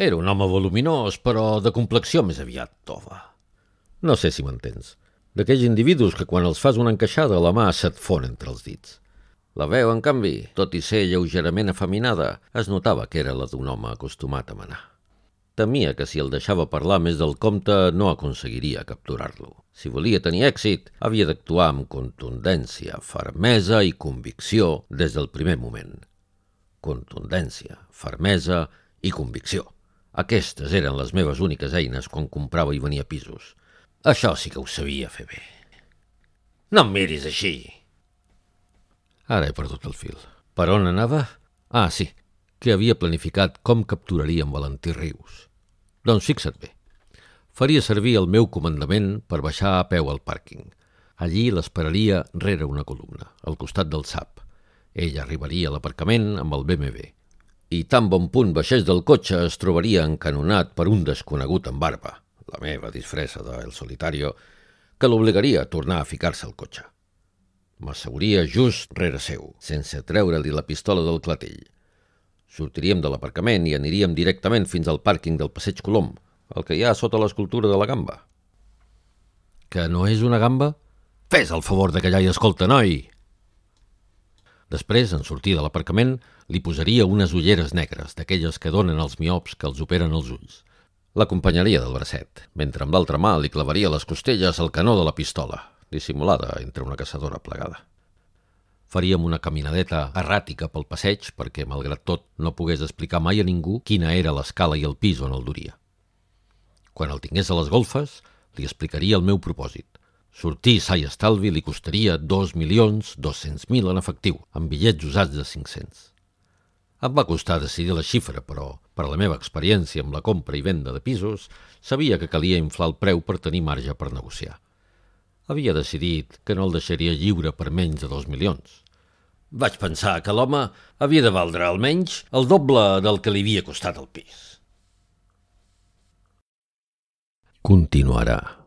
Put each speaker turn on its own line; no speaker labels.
Era un home voluminós, però de complexió més aviat tova. No sé si m'entens. D'aquells individus que quan els fas una encaixada la mà se't fon entre els dits. La veu, en canvi, tot i ser lleugerament afeminada, es notava que era la d'un home acostumat a manar. Temia que si el deixava parlar més del compte no aconseguiria capturar-lo. Si volia tenir èxit, havia d'actuar amb contundència, fermesa i convicció des del primer moment. Contundència, fermesa i convicció. Aquestes eren les meves úniques eines quan comprava i venia pisos. Això sí que ho sabia fer bé. No em miris així. Ara he perdut el fil. Per on anava? Ah, sí, que havia planificat com capturaria en Valentí Rius. Doncs fixa't bé. Faria servir el meu comandament per baixar a peu al pàrquing. Allí l'esperaria rere una columna, al costat del SAP. Ell arribaria a l'aparcament amb el BMW i tan bon punt baixés del cotxe es trobaria encanonat per un desconegut amb barba, la meva disfressa de El Solitario, que l'obligaria a tornar a ficar-se al cotxe. M'asseuria just rere seu, sense treure-li la pistola del clatell. Sortiríem de l'aparcament i aniríem directament fins al pàrquing del Passeig Colom, el que hi ha sota l'escultura de la gamba. Que no és una gamba? Fes el favor de callar i escolta, noi! Després, en sortir de l'aparcament, li posaria unes ulleres negres, d'aquelles que donen als miops que els operen els ulls. L'acompanyaria del bracet, mentre amb l'altra mà li clavaria les costelles al canó de la pistola, dissimulada entre una caçadora plegada. Faríem una caminadeta erràtica pel passeig perquè, malgrat tot, no pogués explicar mai a ningú quina era l'escala i el pis on el duria. Quan el tingués a les golfes, li explicaria el meu propòsit. Sortir sa i estalvi li costaria 2.200.000 en efectiu, amb bitllets usats de 500. Em va costar decidir la xifra, però, per la meva experiència amb la compra i venda de pisos, sabia que calia inflar el preu per tenir marge per negociar. Havia decidit que no el deixaria lliure per menys de dos milions. Vaig pensar que l'home havia de valdre almenys el doble del que li havia costat el pis. Continuarà.